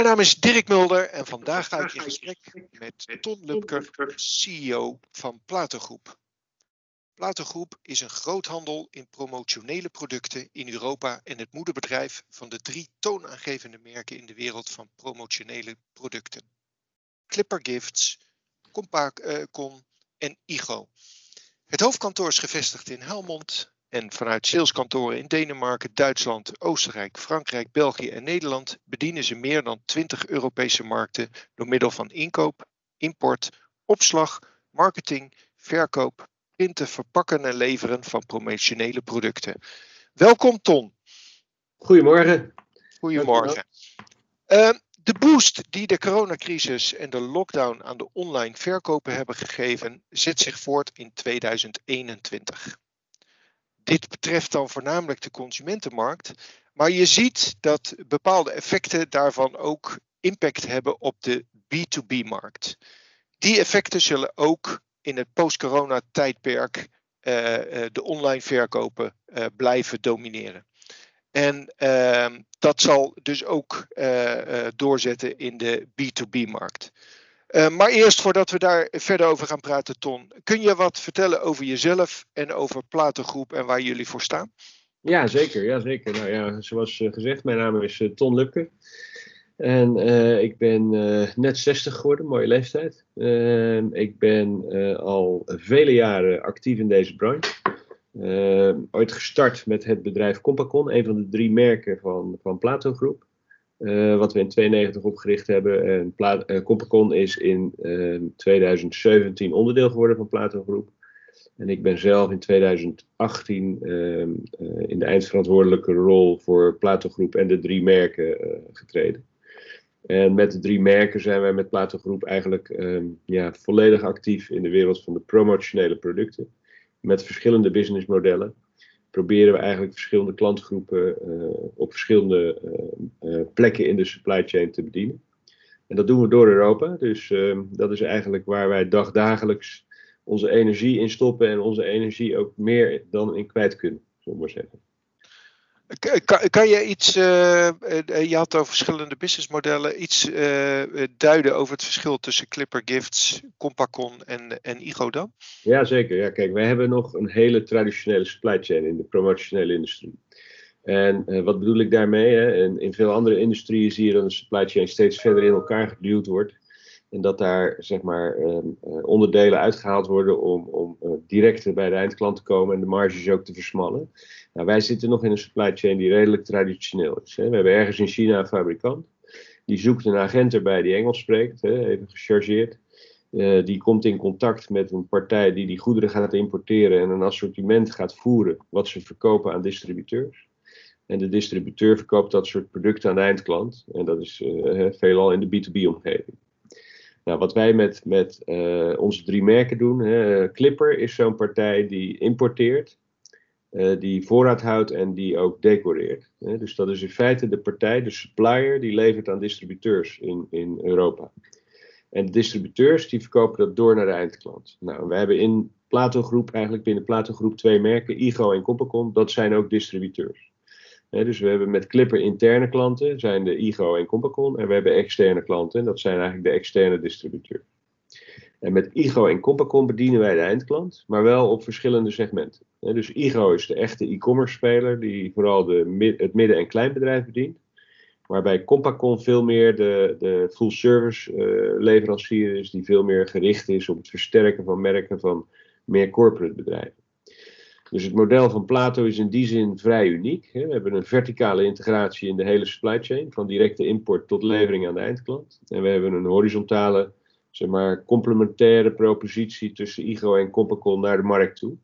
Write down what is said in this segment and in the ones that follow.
Mijn naam is Dirk Mulder en vandaag ga ik in gesprek met Ton Lupker, CEO van Platengroep. Platengroep is een groothandel in promotionele producten in Europa en het moederbedrijf van de drie toonaangevende merken in de wereld van promotionele producten. Clipper Gifts, Compacon en Igo. Het hoofdkantoor is gevestigd in Helmond en vanuit saleskantoren in Denemarken, Duitsland, Oostenrijk, Frankrijk, België en Nederland bedienen ze meer dan 20 Europese markten door middel van inkoop, import, opslag, marketing, verkoop, printen, verpakken en leveren van promotionele producten. Welkom Ton. Goedemorgen. Goedemorgen. Uh, de boost die de coronacrisis en de lockdown aan de online verkopen hebben gegeven, zet zich voort in 2021. Dit betreft dan voornamelijk de consumentenmarkt. Maar je ziet dat bepaalde effecten daarvan ook impact hebben op de B2B-markt. Die effecten zullen ook in het post-corona tijdperk uh, uh, de online verkopen uh, blijven domineren. En ehm, dat zal dus ook doorzetten in de B2B-markt. Uh, maar eerst voordat we daar verder over gaan praten, Ton, kun je wat vertellen over jezelf en over Platengroep en waar jullie voor staan? Ja, zeker. Ja, zeker. Nou ja, zoals uh, gezegd, mijn naam is uh, Ton Lupke. En ik ben net 60 geworden, mooie leeftijd. Ehm, ik ben al vele jaren actief in deze branche. Ehm, ooit gestart met het bedrijf Compacon, een van de drie merken van, van Plato Groep. Uh, wat we in 92 opgericht hebben. En Pla Compacon is in uh, ehm, 2017 onderdeel geworden van Plato Groep. En ik ben zelf in 2018 ehm, eh, in de eindverantwoordelijke rol voor Plato Groep en de drie merken eh, getreden. En met de drie merken zijn wij met Plato Groep eigenlijk um, ja, volledig actief in de wereld van de promotionele producten. Met verschillende businessmodellen proberen we eigenlijk verschillende klantgroepen uh, op verschillende uh, plekken in de supply chain te bedienen. En dat doen we door Europa. Dus ehm, dat is eigenlijk waar wij dagdagelijks onze energie in stoppen en onze energie ook meer dan in kwijt kunnen, zullen we maar zeggen. Kan, kan je iets, uh, je had over verschillende businessmodellen, iets duiden over het verschil tussen Clipper Gifts, Compacon en, en IGO dan? Ja, zeker. Ja, kijk, wij hebben nog een hele traditionele supply chain in de promotionele industrie. En wat bedoel ik daarmee? Hè? In, in veel andere industrieën zie je dat de supply chain steeds verder in elkaar geduwd wordt. En dat daar zeg maar, um, onderdelen uitgehaald worden om, om uh, direct bij de eindklant te komen en de marges ook te versmallen. Nou, wij zitten nog in een supply chain die redelijk traditioneel is. Hè. We hebben ergens in China een fabrikant. Die zoekt een agent erbij die Engels spreekt, hè, even gechargeerd. Uh, die komt in contact met een partij die die goederen gaat importeren en een assortiment gaat voeren wat ze verkopen aan distributeurs. En de distributeur verkoopt dat soort producten aan de eindklant. En dat is veelal in de B2B-omgeving. Wat wij met, met uh, onze drie merken doen, Clipper is zo'n partij die importeert, uh, die voorraad houdt en die ook decoreert. Dus dat is in feite de partij, de supplier, die levert aan distributeurs in, in Europa. En de distributeurs die verkopen dat door naar de eindklant. Nou, we hebben in Plato Groep, eigenlijk binnen Plato Groep twee merken, Igo en Compacon, dat zijn ook distributeurs dus we hebben met Clipper interne klanten, zijn de IGO en Compacon. En we hebben externe klanten, dat zijn eigenlijk de externe distributeurs. En met IGO en Compacon bedienen wij de eindklant, maar wel op verschillende segmenten. dus IGO is de echte e-commerce speler, die vooral de, het midden- en kleinbedrijf bedient. Waarbij Compacon veel meer de, de full service uh, leverancier is, die veel meer gericht is op het versterken van merken van meer corporate bedrijven. Dus het model van Plato is in die zin vrij uniek. We hebben een verticale integratie in de hele supply chain, van directe import tot levering aan de eindklant. En we hebben een horizontale, zeg maar, complementaire propositie tussen IGO en Compacon naar de markt toe.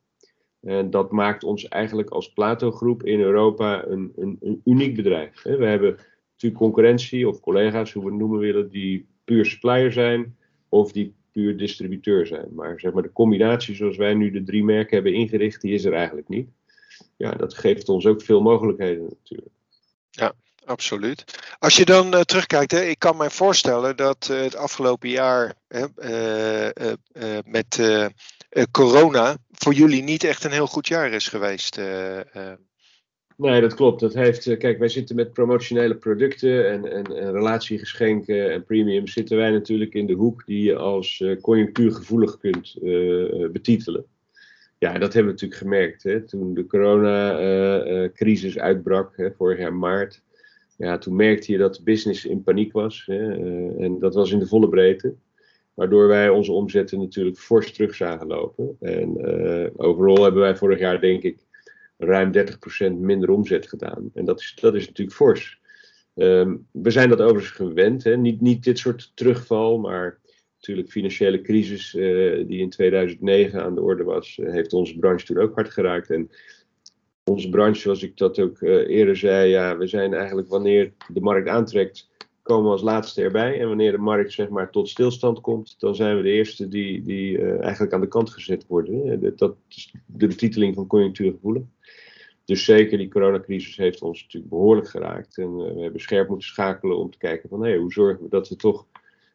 En dat maakt ons eigenlijk als Plato-groep in Europa een, een, een uniek bedrijf. We hebben natuurlijk concurrentie of collega's, hoe we het noemen willen, die puur supplier zijn of die puur distributeur zijn. Maar zeg maar de combinatie zoals wij nu de drie merken hebben ingericht, die is er eigenlijk niet. Ja, dat geeft ons ook veel mogelijkheden natuurlijk. Ja, absoluut. Als je dan uh, terugkijkt, hè, ik kan me voorstellen dat uh, het afgelopen jaar uh, met corona voor jullie niet echt een heel goed jaar is geweest. Nee, dat klopt. Dat heeft, eh, kijk, wij zitten met promotionele producten en, en, en relatiegeschenken en premium zitten wij natuurlijk in de hoek die je als uh, conjunctuurgevoelig kunt uh, betitelen. Ja, dat hebben we natuurlijk gemerkt. Hè. Toen de coronacrisis uitbrak, hè, vorig jaar maart, ja, toen merkte je dat de business in paniek was. Hè, en dat was in de volle breedte. Waardoor wij onze omzetten natuurlijk fors terug zagen lopen. En overal hebben wij vorig jaar, denk ik, ruim 30% minder omzet gedaan. En dat is, dat is natuurlijk fors. Um, we zijn dat overigens gewend. Hè? Niet, niet dit soort terugval, maar natuurlijk financiële crisis uh, die in 2009 aan de orde was, uh, heeft onze branche toen ook hard geraakt. En onze branche, zoals ik dat ook uh, eerder zei, ja, we zijn eigenlijk wanneer de markt aantrekt, komen we als laatste erbij. En wanneer de markt zeg maar tot stilstand komt, dan zijn we de eerste die, die eigenlijk aan de kant gezet worden. Dat is de betiteling van conjunctuurgevoelig. Dus zeker die coronacrisis heeft ons natuurlijk behoorlijk geraakt. En uh, we hebben scherp moeten schakelen om te kijken van hey, hoe zorgen we dat we toch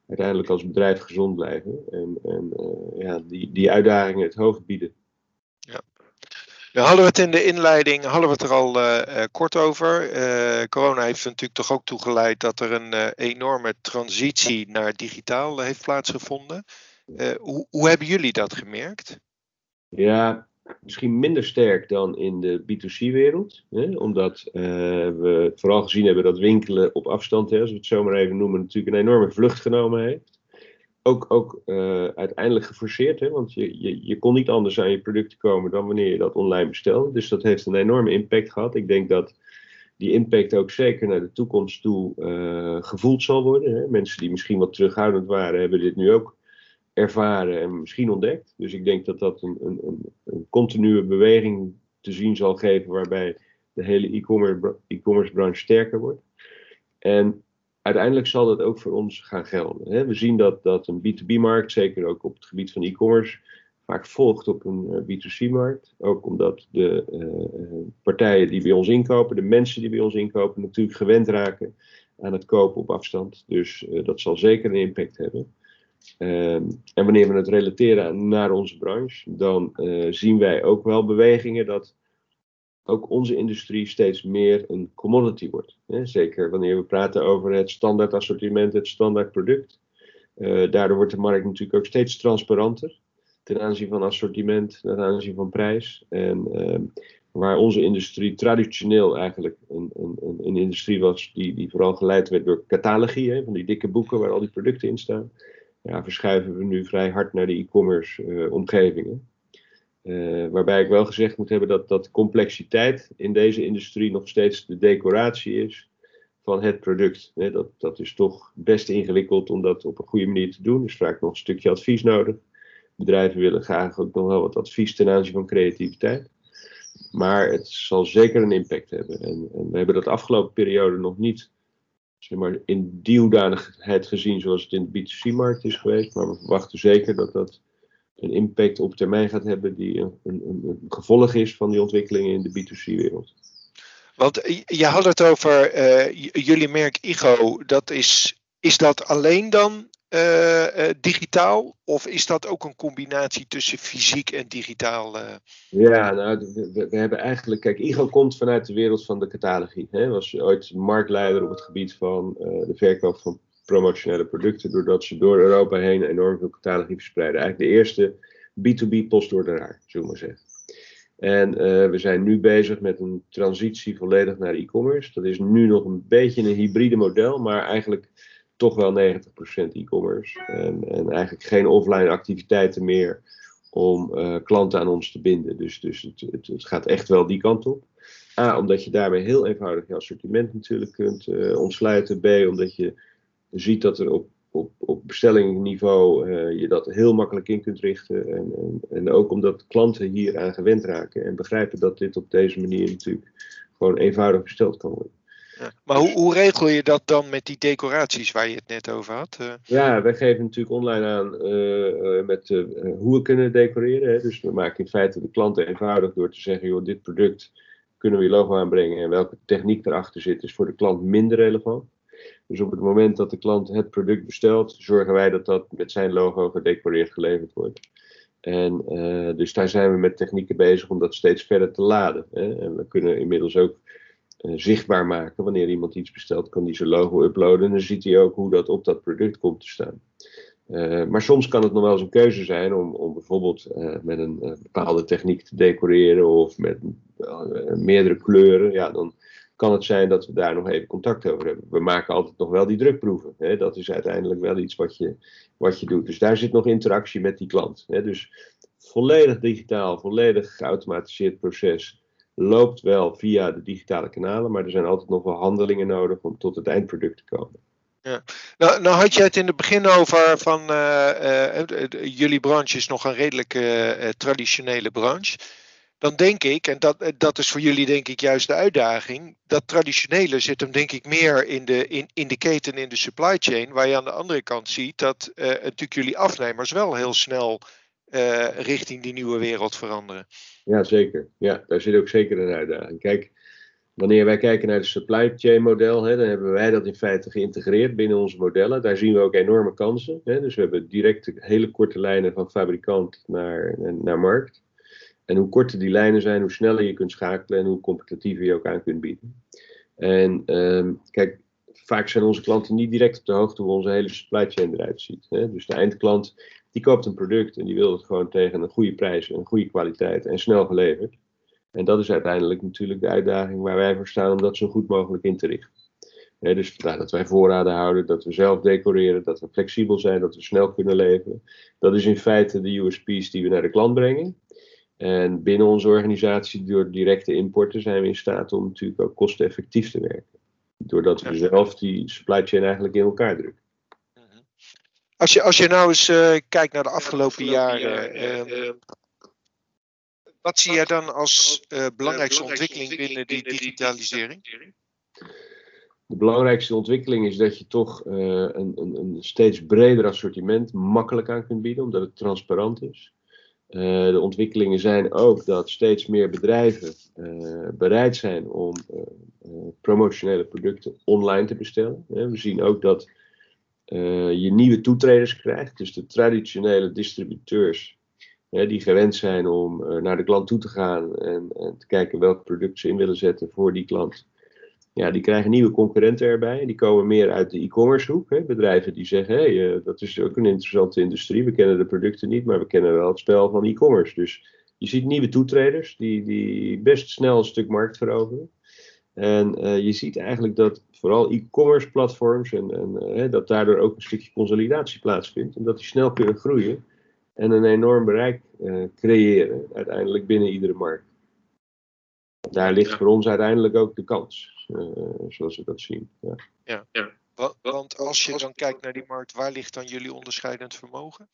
uiteindelijk als bedrijf gezond blijven. En, en uh, ja, die, die uitdagingen het hoofd bieden. Ja. We hadden we het in de inleiding hadden we het er al uh, kort over. corona heeft er natuurlijk toch ook toegeleid dat er een enorme transitie naar digitaal heeft plaatsgevonden. hoe, hoe hebben jullie dat gemerkt? Ja, misschien minder sterk dan in de B2C-wereld. Omdat uh, we vooral gezien hebben dat winkelen op afstand, hè, als we het zo maar even noemen, natuurlijk een enorme vlucht genomen heeft. Ook, ook uh, uiteindelijk geforceerd, hè, want je, je, je kon niet anders aan je producten komen dan wanneer je dat online bestelde. Dus dat heeft een enorme impact gehad. Ik denk dat die impact ook zeker naar de toekomst toe uh, gevoeld zal worden. Hè. Mensen die misschien wat terughoudend waren, hebben dit nu ook ervaren en misschien ontdekt. Dus ik denk dat dat een, een, een, een continue beweging te zien zal geven waarbij de hele e-commerce branche sterker wordt. En uiteindelijk zal dat ook voor ons gaan gelden. We zien dat, dat een B2B-markt, zeker ook op het gebied van e-commerce, vaak volgt op een eh, B2C-markt. Ook omdat de uh, partijen die bij ons inkopen, de mensen die bij ons inkopen, natuurlijk gewend raken aan het kopen op afstand. Dus dat zal zeker een impact hebben. Ehm, en wanneer we het relateren naar onze branche, dan uh, zien wij ook wel bewegingen dat ook onze industrie steeds meer een commodity wordt. Zeker wanneer we praten over het standaard assortiment, het standaard product. Uh, daardoor wordt de markt natuurlijk ook steeds transparanter ten aanzien van assortiment, ten aanzien van prijs. En uh, waar onze industrie traditioneel eigenlijk een, een, een, industrie was die, die vooral geleid werd door catalogie, hè, van die dikke boeken waar al die producten in staan ja, verschuiven we nu vrij hard naar de e-commerce uh, omgevingen. Uh, waarbij ik wel gezegd moet hebben dat, dat complexiteit in deze industrie nog steeds de decoratie is van het product. dat, dat is toch best ingewikkeld om dat op een goede manier te doen. Er is vaak nog een stukje advies nodig. Bedrijven willen graag ook nog wel wat advies ten aanzien van creativiteit. Maar het zal zeker een impact hebben. En, en we hebben dat afgelopen periode nog niet zeg maar, in die hoedanigheid gezien zoals het in de B2C-markt is geweest. Maar we verwachten zeker dat dat een impact op termijn gaat hebben die een, een, een gevolg is van die ontwikkelingen in de B2C-wereld. Want je had het over uh, jullie merk IGO, dat is, is dat alleen dan uh, uh, digitaal? Of is dat ook een combinatie tussen fysiek en digitaal? Uh... Ja, nou, we, hebben eigenlijk. Kijk, IGO komt vanuit de wereld van de catalogie. Hè. Was ooit marktleider op het gebied van de verkoop van promotionele producten. Doordat ze door Europa heen enorm veel catalogie verspreiden. Eigenlijk de eerste B2B postorderaar, zullen we maar zeggen. En we zijn nu bezig met een transitie volledig naar e-commerce. Dat is nu nog een beetje een hybride model, maar eigenlijk toch wel 90% e-commerce. En, en, eigenlijk geen offline activiteiten meer om uh, klanten aan ons te binden. Dus, dus het, het, gaat echt wel die kant op. A, omdat je daarmee heel eenvoudig je assortiment natuurlijk kunt uh, ontsluiten. B, omdat je ziet dat er op, op, op bestellingniveau uh, je dat heel makkelijk in kunt richten. En, en, en ook omdat klanten hier aan gewend raken en begrijpen dat dit op deze manier natuurlijk gewoon eenvoudig besteld kan worden. Maar hoe, hoe, regel je dat dan met die decoraties waar je het net over had? Uh... Ja, wij geven natuurlijk online aan uh, met hoe we kunnen decoreren. Hè. Dus we maken in feite de klanten eenvoudig door te zeggen: joh, dit product kunnen we je logo aanbrengen en welke techniek erachter zit, is voor de klant minder relevant. Dus op het moment dat de klant het product bestelt, zorgen wij dat dat met zijn logo gedecoreerd geleverd wordt. En dus daar zijn we met technieken bezig om dat steeds verder te laden. Hè. En we kunnen inmiddels ook zichtbaar maken. Wanneer iemand iets bestelt, kan die zijn logo uploaden. En dan ziet hij ook hoe dat op dat product komt te staan. Uh, maar soms kan het nog wel eens een keuze zijn om, om bijvoorbeeld uh, met een bepaalde techniek te decoreren of met meerdere kleuren. Ja, dan kan het zijn dat we daar nog even contact over hebben. We maken altijd nog wel die drukproeven. Hè? Dat is uiteindelijk wel iets wat je, wat je doet. Dus daar zit nog interactie met die klant. Hè? Dus volledig digitaal, volledig geautomatiseerd proces loopt wel via de digitale kanalen, maar er zijn altijd nog wel handelingen nodig om tot het eindproduct te komen. Ja. Nou, nou had je het in het begin over van uh, uh, jullie branche is nog een redelijk traditionele branche. Dan denk ik, en dat, dat is voor jullie denk ik juist de uitdaging, dat traditionele zit hem denk ik meer in de, in, in de keten, in de supply chain, waar je aan de andere kant ziet dat natuurlijk jullie afnemers wel heel snel richting die nieuwe wereld veranderen. Ja, zeker. Ja, daar zit ook zeker een uitdaging. Kijk, Wanneer wij kijken naar het supply chain model, hè, dan hebben wij dat in feite geïntegreerd binnen onze modellen. Daar zien we ook enorme kansen. Hè. Dus we hebben direct hele korte lijnen van fabrikant naar, naar markt. En hoe korter die lijnen zijn, hoe sneller je kunt schakelen en hoe competitiever je ook aan kunt bieden. En um, kijk, vaak zijn onze klanten niet direct op de hoogte hoe onze hele supply chain eruit ziet. Hè. Dus de eindklant die koopt een product en die wil het gewoon tegen een goede prijs, een goede kwaliteit en snel geleverd. En dat is uiteindelijk natuurlijk de uitdaging waar wij voor staan om dat zo goed mogelijk in te richten. dus dat wij voorraden houden, dat we zelf decoreren, dat we flexibel zijn, dat we snel kunnen leveren. Dat is in feite de USP's die we naar de klant brengen. En binnen onze organisatie, door directe importen, zijn we in staat om natuurlijk ook kosteneffectief te werken. Doordat we zelf die supply chain eigenlijk in elkaar drukken. Als je, als je nou eens uh, kijkt naar de afgelopen jaren, uh, wat zie jij dan als uh, belangrijkste ontwikkeling binnen die digitalisering? De belangrijkste ontwikkeling is dat je toch uh, een, een, een, steeds breder assortiment makkelijk aan kunt bieden, omdat het transparant is. Uh, de ontwikkelingen zijn ook dat steeds meer bedrijven bereid zijn om promotionele producten online te bestellen. we zien ook dat je nieuwe toetreders krijgt, dus de traditionele distributeurs die gewend zijn om uh, naar de klant toe te gaan en, en, te kijken welk product ze in willen zetten voor die klant. Ja, die krijgen nieuwe concurrenten erbij. Die komen meer uit de e-commerce hoek. Hè. Bedrijven die zeggen, hé, hey, uh, dat is ook een interessante industrie. We kennen de producten niet, maar we kennen wel het spel van e-commerce. Dus je ziet nieuwe toetreders die, die best snel een stuk markt veroveren. En uh, je ziet eigenlijk dat vooral e-commerce platforms en, en dat daardoor ook een stukje consolidatie plaatsvindt. En dat die snel kunnen groeien en een enorm bereik uh, creëren, uiteindelijk binnen iedere markt. Daar ligt voor ons uiteindelijk ook de kans, uh, zoals we dat zien. Ja. Ja. ja. Want als je dan kijkt naar die markt, waar ligt dan jullie onderscheidend vermogen?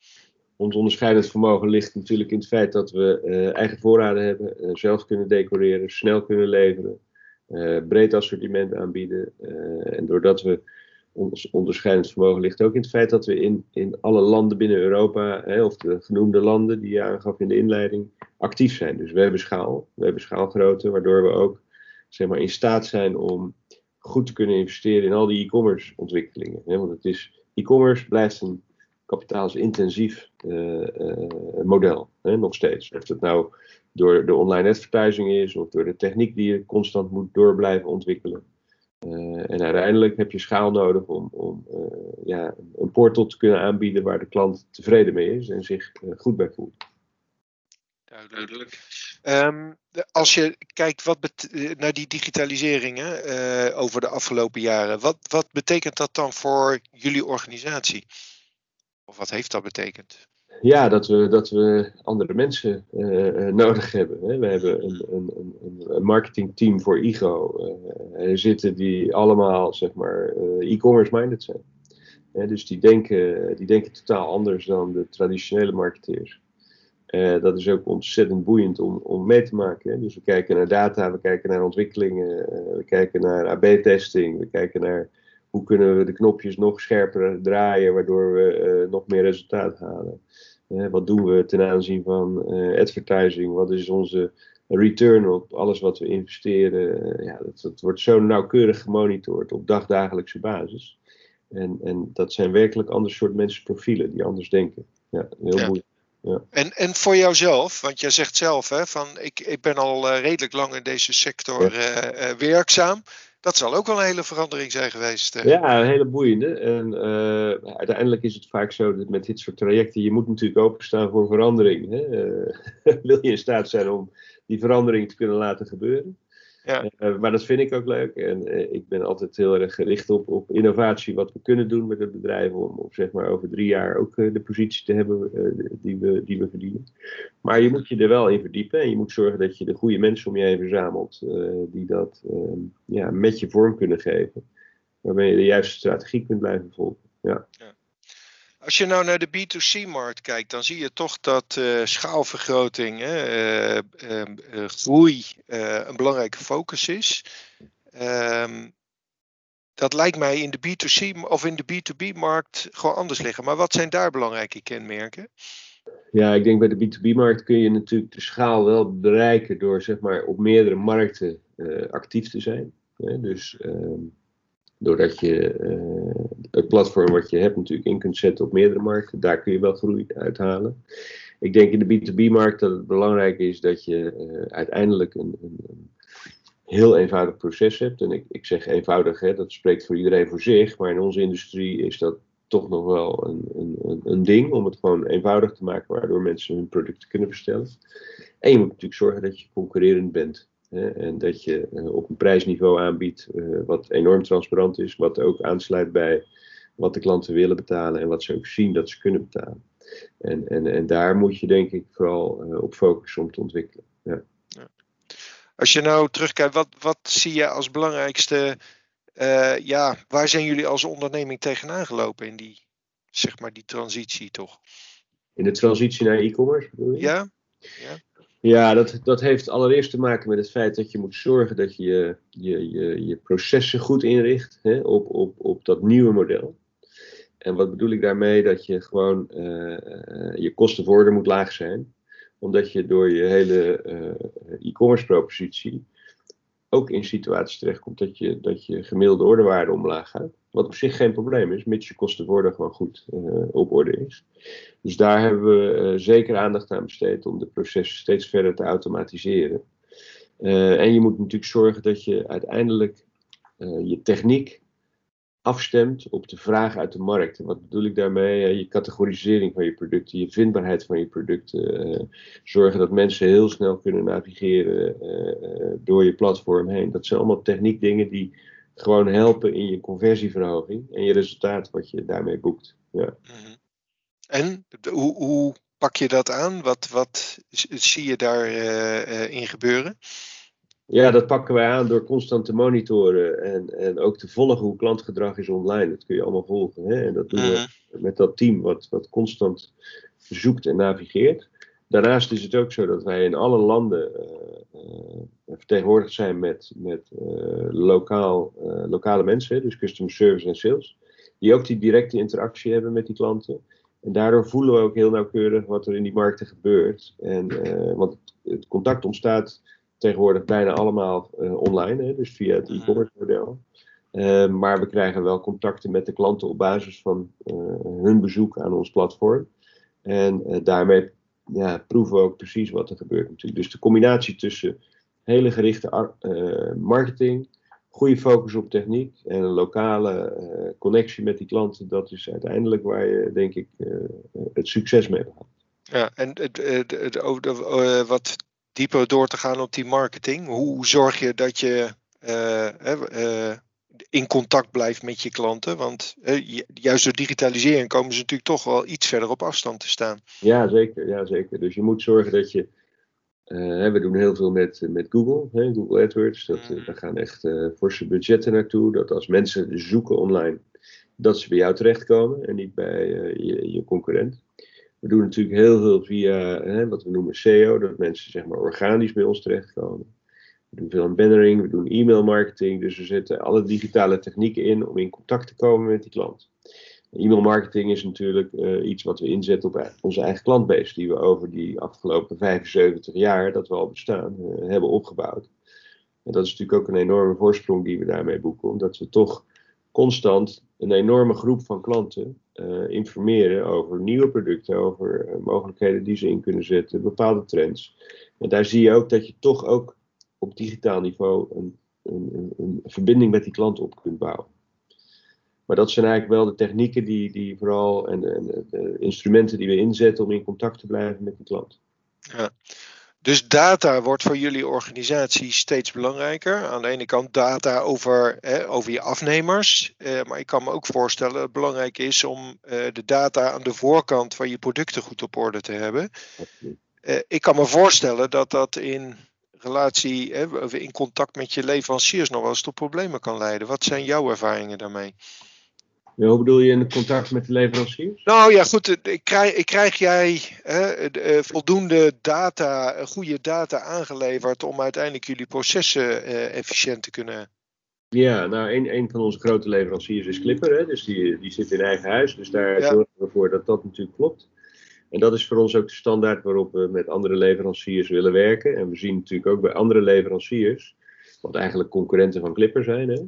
Ons onderscheidend vermogen ligt natuurlijk in het feit dat we uh, eigen voorraden hebben, zelf kunnen decoreren, snel kunnen leveren, breed assortiment aanbieden. en doordat we ons onderscheidend vermogen ligt ook in het feit dat we in, in alle landen binnen Europa, hè, of de genoemde landen die je aangaf in de inleiding, actief zijn. Dus we hebben schaal, we hebben schaalgrootte, waardoor we ook zeg maar, in staat zijn om goed te kunnen investeren in al die e-commerce ontwikkelingen. Hè, want het is, e-commerce blijft een kapitaalsintensief uh, uh, model, hè, nog steeds. Of het nou door de online advertising is, of door de techniek die je constant moet door blijven ontwikkelen. Uh, en uiteindelijk heb je schaal nodig om, om ja, een portal te kunnen aanbieden waar de klant tevreden mee is en zich goed bij voelt. Duidelijk. Um, als je kijkt wat naar die digitalisering over de afgelopen jaren, wat, wat betekent dat dan voor jullie organisatie? Of wat heeft dat betekend? ja, dat we, dat we andere mensen uh, nodig hebben. Hè. We hebben een, een, een, marketingteam voor IGO uh, zitten die allemaal zeg maar e-commerce minded zijn. dus die denken, die denken totaal anders dan de traditionele marketeers. dat is ook ontzettend boeiend om, om mee te maken. Hè. Dus we kijken naar data, we kijken naar ontwikkelingen, we kijken naar AB-testing, we kijken naar hoe kunnen we de knopjes nog scherper draaien, waardoor we nog meer resultaat halen wat doen we ten aanzien van uh, advertising? Wat is onze return op alles wat we investeren? ja, dat, dat, wordt zo nauwkeurig gemonitord op dagdagelijkse basis. En, en dat zijn werkelijk ander soort mensenprofielen die anders denken. Ja, heel ja. moeilijk. Ja. En, en voor jouzelf, want jij zegt zelf, hè, van ik, ik ben al eh, redelijk lang in deze sector eh, eh, werkzaam. Dat zal ook wel een hele verandering zijn geweest. eh. Ja, een hele boeiende. En eh, uiteindelijk is het vaak zo dat met dit soort trajecten, je moet natuurlijk openstaan voor verandering. Hè? Eh, wil je in staat zijn om die verandering te kunnen laten gebeuren? Ja. Eh, maar dat vind ik ook leuk. En eh, ik ben altijd heel erg gericht op, op innovatie, wat we kunnen doen met het bedrijf, om, om zeg maar over drie jaar ook eh, de positie te hebben die, we, die we verdienen. Maar je moet je er wel in verdiepen en je moet zorgen dat je de goede mensen om je heen verzamelt, die dat eh, ja, met je vorm kunnen geven. Waarmee je de juiste strategie kunt blijven volgen. Ja. Als je nou naar de B2C-markt kijkt, dan zie je toch dat eh, schaalvergroting, eh, groei een belangrijke focus is. Ehm, dat lijkt mij in de B2C of in de B2B-markt gewoon anders liggen. Maar wat zijn daar belangrijke kenmerken? Ja, ik denk bij de B2B-markt kun je natuurlijk de schaal wel bereiken door zeg maar op meerdere markten actief te zijn. Dus ehm, doordat je eh, het platform wat je hebt natuurlijk in kunt zetten op meerdere markten, daar kun je wel groei uithalen. Ik denk in de B2B-markt dat het belangrijk is dat je eh, uiteindelijk een, een, een heel eenvoudig proces hebt. En ik, ik zeg eenvoudig, hè, dat spreekt voor iedereen voor zich, maar in onze industrie is dat toch nog wel een, een, een- een ding om het gewoon eenvoudig te maken, waardoor mensen hun producten kunnen bestellen. En je moet natuurlijk zorgen dat je concurrerend bent. En dat je eh, op een prijsniveau aanbiedt eh, wat enorm transparant is, wat ook aansluit bij wat de klanten willen betalen en wat ze ook zien dat ze kunnen betalen. En, en, en daar moet je denk ik vooral eh, op focussen om te ontwikkelen. Ja. Als je nou terugkijkt, wat, wat zie je als belangrijkste, ja, waar zijn jullie als onderneming tegenaan gelopen in die, zeg maar, die transitie toch? In de transitie naar e-commerce bedoel je? Ja? Ja, dat, dat heeft allereerst te maken met het feit dat je moet zorgen dat je je, je, je processen goed inricht hè, op, op, op dat nieuwe model. En wat bedoel ik daarmee? Dat je gewoon eh, eh, je kosten voor order moet laag zijn. Omdat je door je hele eh, e-commerce propositie ook in situaties terechtkomt dat je, dat je gemiddelde orderwaarde omlaag gaat. Wat op zich geen probleem is, mits je kosten order gewoon goed eh, op orde is. Dus daar hebben we eh, zeker aandacht aan besteed om de processen steeds verder te automatiseren. Eh, en je moet natuurlijk zorgen dat je uiteindelijk je techniek afstemt op de vraag uit de markt. En wat bedoel ik daarmee? Je categorisering van je producten, je vindbaarheid van je producten. zorgen dat mensen heel snel kunnen navigeren door je platform heen. Dat zijn allemaal techniekdingen die gewoon helpen in je conversieverhoging en je resultaat wat je daarmee boekt. Ja. Mhm. En hoe, hoe pak je dat aan? Wat, wat zie je daarin in gebeuren? Ja, dat pakken wij aan door constant te monitoren en, en ook te volgen hoe klantgedrag is online. Dat kun je allemaal volgen. Hè? En dat doen we Mhm. met dat team wat, wat constant zoekt en navigeert. Daarnaast is het ook zo dat wij in alle landen eh, eh, vertegenwoordigd zijn met, met eh, lokaal, eh, lokale mensen, dus customer service en sales, die ook die directe interactie hebben met die klanten. En daardoor voelen we ook heel nauwkeurig wat er in die markten gebeurt. En, eh, want het, contact ontstaat tegenwoordig bijna allemaal eh, online, hè, dus via het Mhm. e-commerce model. Eh, maar we krijgen wel contacten met de klanten op basis van eh, hun bezoek aan ons platform. En eh, daarmee ja, proeven we ook precies wat er gebeurt natuurlijk. Dus de combinatie tussen hele gerichte eh, marketing, goede focus op techniek en een lokale eh, connectie met die klanten, dat is uiteindelijk waar je denk ik eh, het succes mee behaalt. Ja, en wat dieper door te gaan op die marketing. Hoe zorg je dat je in contact blijft met je klanten? Want eh, ju- juist door digitalisering komen ze natuurlijk toch wel iets verder op afstand te staan. Ja, zeker. Ja, zeker. Dus je moet zorgen dat je. Eh, we doen heel veel met, met Google, hè, Google AdWords. Dat, eh, Mhm. daar gaan echt eh forse budgetten naartoe. Dat als mensen zoeken online, dat ze bij jou terechtkomen en niet bij eh, je, je concurrent. We doen natuurlijk heel veel via hè, wat we noemen SEO, dat mensen zeg maar organisch bij ons terechtkomen. We doen veel aan bannering, we doen e-mail marketing. Dus we zetten alle digitale technieken in om in contact te komen met die klant. E-mail marketing is natuurlijk eh, iets wat we inzetten op onze eigen klantbase, die we over die afgelopen 75 jaar dat we al bestaan eh, hebben opgebouwd. En dat is natuurlijk ook een enorme voorsprong die we daarmee boeken, omdat we toch constant een enorme groep van klanten uh, informeren over nieuwe producten, over mogelijkheden die ze in kunnen zetten, bepaalde trends. En daar zie je ook dat je toch ook op digitaal niveau een, een, een, een verbinding met die klant op kunt bouwen. Maar dat zijn eigenlijk wel de technieken die, die vooral en, de instrumenten die we inzetten om in contact te blijven met die klant. Ja. Dus data wordt voor jullie organisatie steeds belangrijker. Aan de ene kant data over, hè, over je afnemers. Eh, maar ik kan me ook voorstellen dat het belangrijk is om eh, de data aan de voorkant van je producten goed op orde te hebben. Eh, ik kan me voorstellen dat dat in relatie, hè, in contact met je leveranciers nog wel eens tot problemen kan leiden. Wat zijn jouw ervaringen daarmee? Hoe bedoel je in contact met de leveranciers? Nou ja, goed. Ik krijg, ik krijg jij hè, voldoende data, goede data aangeleverd om uiteindelijk jullie processen eh, efficiënt te kunnen. Ja, nou, een, een van onze grote leveranciers is Clipper. Hè, dus die, die zit in eigen huis. Dus daar zorgen we voor dat dat natuurlijk klopt. En dat is voor ons ook de standaard waarop we met andere leveranciers willen werken. En we zien natuurlijk ook bij andere leveranciers, wat eigenlijk concurrenten van Clipper zijn, hè,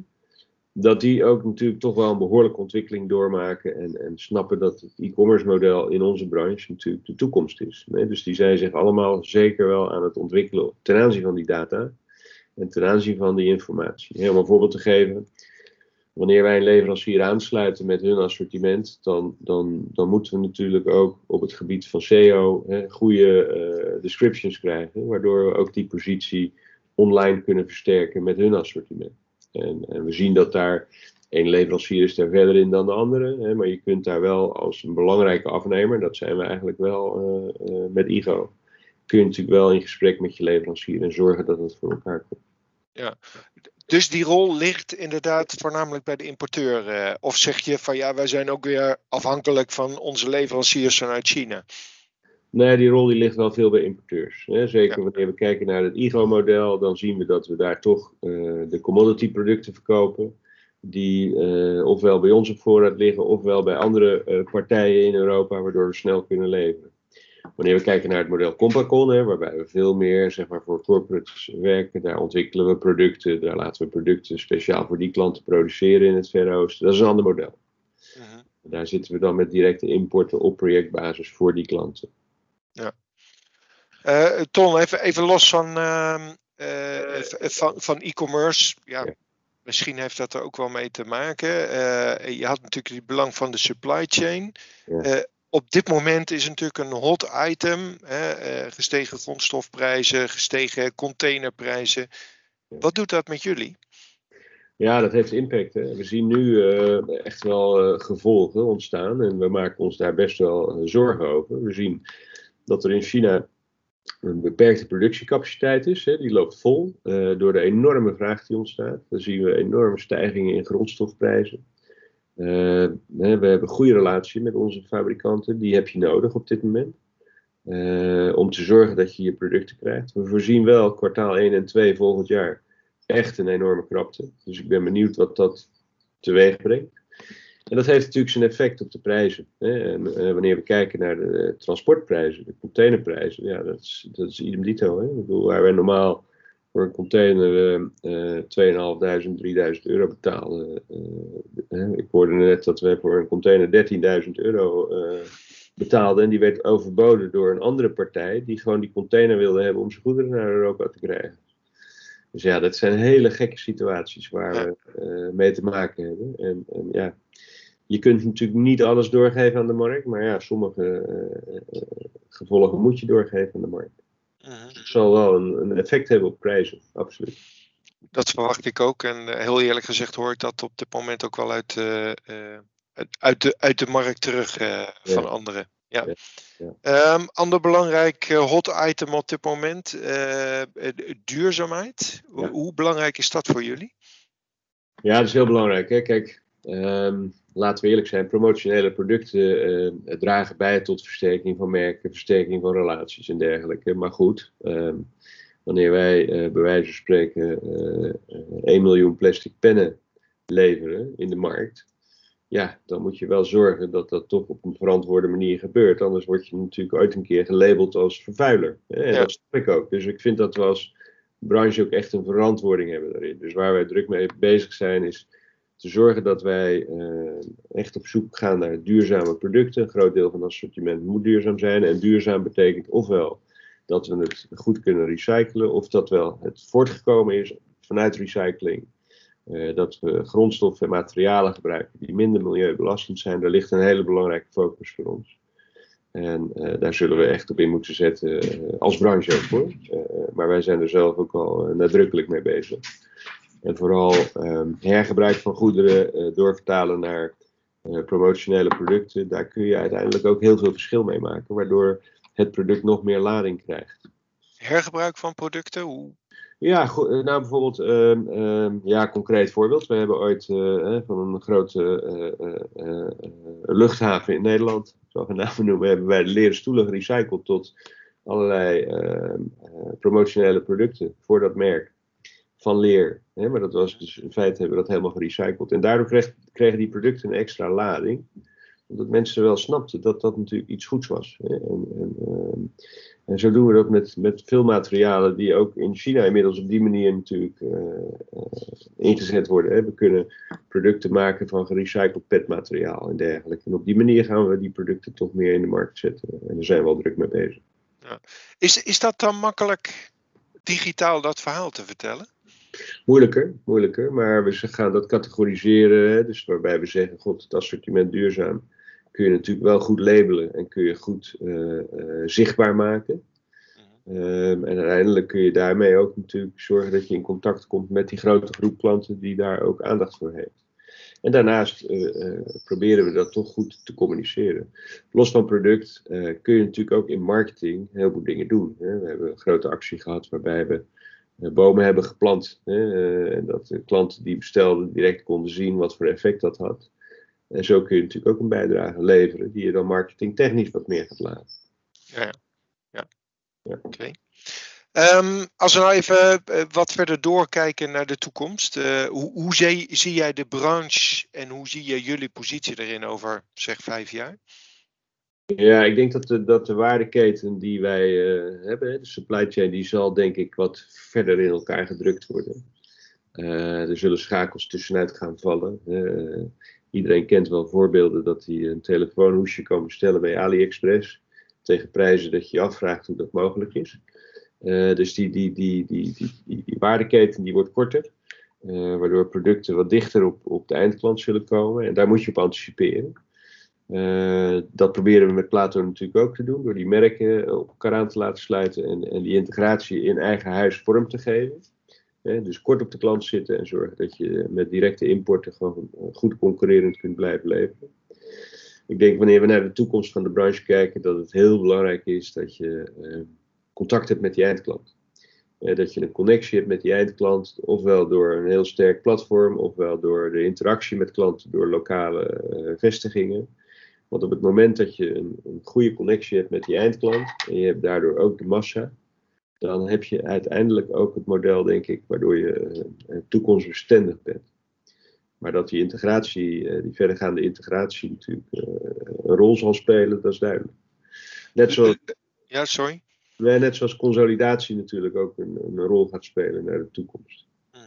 dat die ook natuurlijk toch wel een behoorlijke ontwikkeling doormaken en, en snappen dat het e-commerce model in onze branche natuurlijk de toekomst is. Dus die zijn zich allemaal zeker wel aan het ontwikkelen ten aanzien van die data en ten aanzien van die informatie. Om een voorbeeld te geven, wanneer wij een leverancier aansluiten met hun assortiment, dan, dan, dan moeten we natuurlijk ook op het gebied van SEO hè, goede uh, descriptions krijgen, waardoor we ook die positie online kunnen versterken met hun assortiment. En, en, we zien dat daar één leverancier is daar verder in dan de andere. Hè, maar je kunt daar wel als een belangrijke afnemer, dat zijn we eigenlijk wel uh, uh, met IGO, kun je natuurlijk wel in gesprek met je leverancier en zorgen dat het voor elkaar komt. Ja, dus die rol ligt inderdaad voornamelijk bij de importeur. Uh, of zeg je van ja, wij zijn ook weer afhankelijk van onze leveranciers vanuit China? Nee, die rol die ligt wel veel bij importeurs. Hè. Zeker wanneer we kijken naar het IGO-model, dan zien we dat we daar toch uh, de commodity producten verkopen. Die uh, ofwel bij ons op voorraad liggen, ofwel bij andere uh, partijen in Europa, waardoor we snel kunnen leveren. Wanneer we kijken naar het model Compacon, hè, waarbij we veel meer zeg maar, voor corporates werken, daar ontwikkelen we producten, daar laten we producten speciaal voor die klanten produceren in het Verre Oosten. Dat is een ander model. -huh. Daar zitten we dan met directe importen op projectbasis voor die klanten. Ja. Uh, Ton, even, even los van, uh, uh, van, van e-commerce. Ja, ja, Misschien heeft dat er ook wel mee te maken. je had natuurlijk het belang van de supply chain. Ja. op dit moment is het natuurlijk een hot item. gestegen grondstofprijzen, gestegen containerprijzen. Wat doet dat met jullie? Ja, dat heeft impact. Hè. We zien nu echt wel gevolgen ontstaan en we maken ons daar best wel zorgen over. We zien dat er in China een beperkte productiecapaciteit is. Hè, die loopt vol uh, door de enorme vraag die ontstaat. Dan zien we enorme stijgingen in grondstofprijzen. Uh, we hebben een goede relatie met onze fabrikanten, die heb je nodig op dit moment. Uh, om te zorgen dat je je producten krijgt. We voorzien wel kwartaal 1 en 2 volgend jaar echt een enorme krapte. Dus ik ben benieuwd wat dat teweeg brengt. En dat heeft natuurlijk zijn effect op de prijzen. Hè. En, uh, wanneer we kijken naar de transportprijzen, de containerprijzen, ja, dat is, dat is idem dito. Hè. Ik bedoel, waar wij normaal voor een container uh, 2.500, 3.000 euro betalen. Uh, ik hoorde net dat we voor een container 13.000 euro betaalden. En die werd overboden door een andere partij die gewoon die container wilde hebben om zijn goederen naar Europa te krijgen. Dus ja, dat zijn hele gekke situaties waar we mee te maken hebben. En, en ja, je kunt natuurlijk niet alles doorgeven aan de markt, maar ja, sommige uh, gevolgen moet je doorgeven aan de markt. Het zal wel een, een, effect hebben op prijzen, absoluut. Dat verwacht ik ook. En heel eerlijk gezegd hoor ik dat op dit moment ook wel uit, uh, uit, de, uit de markt terug van ja. anderen. Ja. ja. Um, ander belangrijk hot item op dit moment, duurzaamheid. Ja. Hoe belangrijk is dat voor jullie? Ja, dat is heel belangrijk. Hè? Kijk, um, laten we eerlijk zijn, promotionele producten uh, dragen bij tot versterking van merken, versterking van relaties en dergelijke. Maar goed, uh, wanneer wij uh, bij wijze van spreken 1 miljoen plastic pennen leveren in de markt, ja, dan moet je wel zorgen dat dat toch op een verantwoorde manier gebeurt. Anders word je natuurlijk ooit een keer gelabeld als vervuiler. En ja. dat snap ik ook. Dus ik vind dat we als branche ook echt een verantwoording hebben daarin. Dus waar wij druk mee bezig zijn is te zorgen dat wij echt op zoek gaan naar duurzame producten. Een groot deel van het assortiment moet duurzaam zijn. En duurzaam betekent ofwel dat we het goed kunnen recyclen, of dat wel het voortgekomen is vanuit recycling. Uh, dat we grondstoffen en materialen gebruiken die minder milieubelastend zijn. Daar ligt een hele belangrijke focus voor ons. En uh, daar zullen we echt op in moeten zetten uh, als branche ook hoor. maar wij zijn er zelf ook al nadrukkelijk mee bezig. En vooral ehm, hergebruik van goederen doorvertalen naar promotionele producten. Daar kun je uiteindelijk ook heel veel verschil mee maken. Waardoor het product nog meer lading krijgt. Hergebruik van producten? Hoe? Ja, goed, nou bijvoorbeeld, uh, ja, concreet voorbeeld. We hebben ooit uh, van een grote uh, luchthaven in Nederland, zo noemen, hebben wij de leren stoelen gerecycled tot allerlei ehm, promotionele producten voor dat merk van leer. Hè? Maar dat was dus in feite hebben we dat helemaal gerecycled. En daardoor kregen die producten een extra lading omdat mensen wel snapten dat dat natuurlijk iets goeds was. En, ehm, en, zo doen we dat met, met veel materialen die ook in China inmiddels op die manier natuurlijk uh, uh, ingezet worden. Hè. We kunnen producten maken van gerecycled petmateriaal en dergelijke. En op die manier gaan we die producten toch meer in de markt zetten. En daar zijn we al druk mee bezig. Ja. Is, is dat dan makkelijk digitaal dat verhaal te vertellen? Moeilijker, moeilijker, maar we gaan dat categoriseren. Hè, dus waarbij we zeggen, god, het assortiment duurzaam kun je natuurlijk wel goed labelen en kun je goed uh, uh, zichtbaar maken. Um, en uiteindelijk kun je daarmee ook natuurlijk zorgen dat je in contact komt met die grote groep klanten die daar ook aandacht voor heeft. En daarnaast uh, proberen we dat toch goed te communiceren. Los van product kun je natuurlijk ook in marketing heel veel dingen doen. Hè. We hebben een grote actie gehad waarbij we bomen hebben geplant. Hè, en dat de klanten die bestelden direct konden zien wat voor effect dat had. En zo kun je natuurlijk ook een bijdrage leveren die je dan marketingtechnisch wat meer gaat laten. Ja, ja. ja. oké. Um, als we nou even uh, wat verder doorkijken naar de toekomst. Uh, hoe, hoe zie, zie, jij de branche en hoe zie je jullie positie erin over zeg vijf jaar? Ja, ik denk dat de, dat de waardeketen die wij uh, hebben, de supply chain, die zal denk ik wat verder in elkaar gedrukt worden. er zullen schakels tussenuit gaan vallen. Iedereen kent wel voorbeelden dat hij een telefoonhoesje kan bestellen bij AliExpress. Tegen prijzen dat je je afvraagt hoe dat mogelijk is. Uh, dus die, die, die, die, die, die, waardeketen die wordt korter. Uh, waardoor producten wat dichter op, op de eindklant zullen komen. En daar moet je op anticiperen. Uh, dat proberen we met Plato natuurlijk ook te doen. Door die merken op elkaar aan te laten sluiten. En, en die integratie in eigen huis vorm te geven dus kort op de klant zitten en zorgen dat je met directe importen gewoon eh, goed concurrerend kunt blijven leveren. Ik denk wanneer we naar de toekomst van de branche kijken, dat het heel belangrijk is dat je eh, contact hebt met die eindklant. dat je een connectie hebt met die eindklant, ofwel door een heel sterk platform, ofwel door de interactie met klanten, door lokale uh, vestigingen. Want op het moment dat je een, een goede connectie hebt met die eindklant, en je hebt daardoor ook de massa, dan heb je uiteindelijk ook het model, denk ik, waardoor je uh, toekomstbestendig bent. Maar dat die integratie, uh, die verdergaande integratie natuurlijk een rol zal spelen, dat is duidelijk. Net zoals, ja, sorry. net zoals consolidatie natuurlijk ook een, een rol gaat spelen naar de toekomst. Mhm.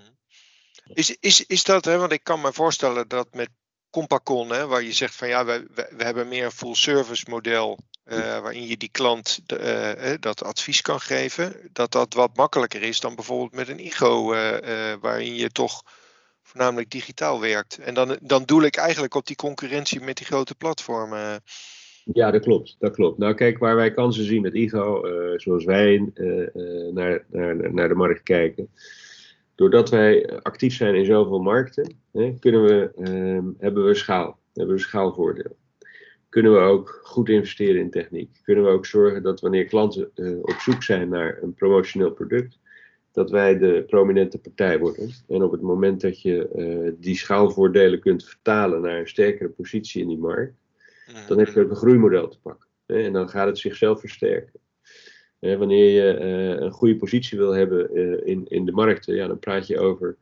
Is, is, is dat, hè, want ik kan me voorstellen dat met Compacon, hè, waar je zegt van ja, we, we, hebben meer een full service model uh, waarin je die klant de, uh, dat advies kan geven, dat dat wat makkelijker is dan bijvoorbeeld met een IGO, uh, waarin je toch voornamelijk digitaal werkt. En dan, dan doel ik eigenlijk op die concurrentie met die grote platformen. Ja, dat klopt. Dat klopt. Nou, kijk, waar wij kansen zien met IGO, zoals wij naar, naar, naar de markt kijken. Doordat wij actief zijn in zoveel markten, hè, kunnen we, ehm, hebben we schaal. Hebben we schaalvoordeel kunnen we ook goed investeren in techniek. Kunnen we ook zorgen dat wanneer klanten uh, op zoek zijn naar een promotioneel product, dat wij de prominente partij worden. En op het moment dat je uh, die schaalvoordelen kunt vertalen naar een sterkere positie in die markt, mhm. dan heb je ook een groeimodel te pakken. Hè? En dan gaat het zichzelf versterken. Wanneer je uh, een goede positie wil hebben in, in de markten, ja, dan praat je over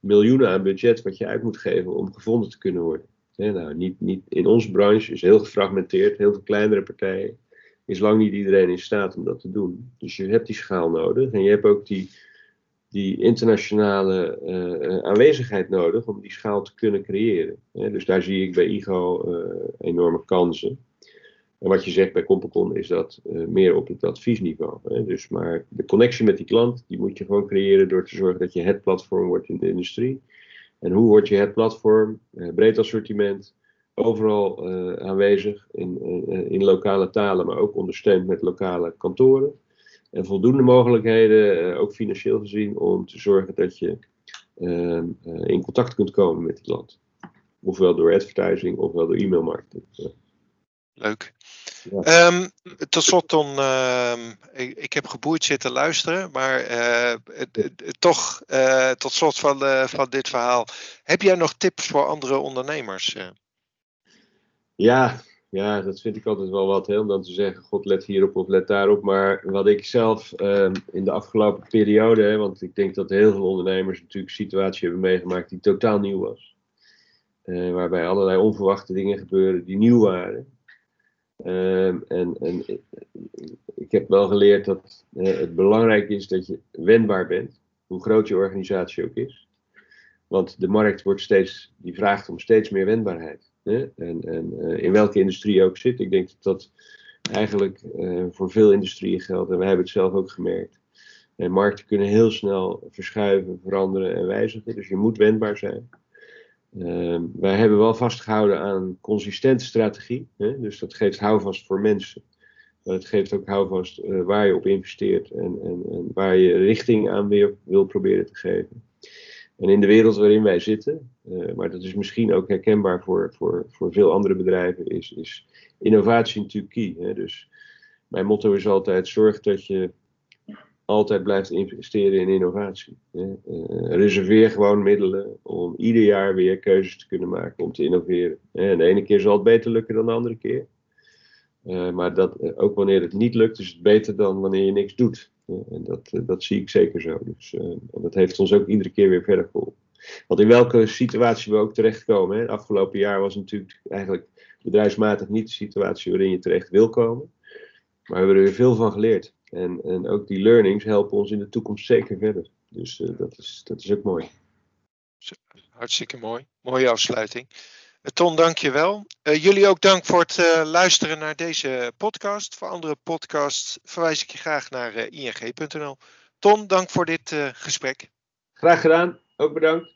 miljoenen aan budget wat je uit moet geven om gevonden te kunnen worden nou, niet, niet, in onze branche is heel gefragmenteerd, heel veel kleinere partijen. Is lang niet iedereen in staat om dat te doen. Dus je hebt die schaal nodig en je hebt ook die die internationale aanwezigheid nodig om die schaal te kunnen creëren. dus daar zie ik bij IGO enorme kansen. En wat je zegt bij Compacon is dat meer op het adviesniveau. Hè? Dus maar de connectie met die klant, die moet je gewoon creëren door te zorgen dat je het platform wordt in de industrie. En hoe word je het platform, breed assortiment, overal uh, aanwezig in, in lokale talen, maar ook ondersteund met lokale kantoren. En voldoende mogelijkheden, ook financieel gezien, om te zorgen dat je ehm, in contact kunt komen met het land. Ofwel door advertising, ofwel door e-mailmarketing. Leuk. Ja. Um, tot slot, Ton, uh, ik, ik, heb geboeid zitten luisteren, maar uh, toch uh, tot slot van, van dit verhaal. Heb jij nog tips voor andere ondernemers? Ja, ja, dat vind ik altijd wel wat, hè, om dan te zeggen, god let hierop of let daarop. Maar wat ik zelf uh, in de afgelopen periode, hè, want ik denk dat heel veel ondernemers natuurlijk een situatie hebben meegemaakt die totaal nieuw was. Waarbij allerlei onverwachte dingen gebeuren die nieuw waren. Uh, en, en ik heb wel geleerd dat het belangrijk is dat je wendbaar bent, hoe groot je organisatie ook is. Want de markt wordt steeds, die vraagt om steeds meer wendbaarheid. Hè? En, en uh, in welke industrie je ook zit. Ik denk dat dat eigenlijk uh, voor veel industrieën geldt. En wij hebben het zelf ook gemerkt. En markten kunnen heel snel verschuiven, veranderen en wijzigen. Dus je moet wendbaar zijn. Uh, wij hebben wel vastgehouden aan een consistente strategie. Hè? Dus dat geeft houvast voor mensen. Maar het geeft ook houvast uh, waar je op investeert en, en, en, waar je richting aan weer wil proberen te geven. En in de wereld waarin wij zitten, uh, maar dat is misschien ook herkenbaar voor, voor, voor veel andere bedrijven, is, is innovatie natuurlijk key. Hè? Dus mijn motto is altijd: zorg dat je altijd blijft investeren in innovatie. Uh, reserveer gewoon middelen om ieder jaar weer keuzes te kunnen maken om te innoveren. En de ene keer zal het beter lukken dan de andere keer. Uh, maar dat, ook wanneer het niet lukt, is het beter dan wanneer je niks doet. En dat, eh, dat zie ik zeker zo. Dus, dat heeft ons ook iedere keer weer verder geholpen. Want in welke situatie we ook terechtkomen. Hè? Het afgelopen jaar was natuurlijk eigenlijk bedrijfsmatig niet de situatie waarin je terecht wil komen. Maar we hebben er weer veel van geleerd. En, en ook die learnings helpen ons in de toekomst zeker verder. Dus uh, dat, is, dat is ook mooi. Hartstikke mooi. Mooie afsluiting. Ton, dank je wel. Uh, jullie ook dank voor het uh, luisteren naar deze podcast. Voor andere podcasts verwijs ik je graag naar ing.nl. Ton, dank voor dit gesprek. Graag gedaan. Ook bedankt.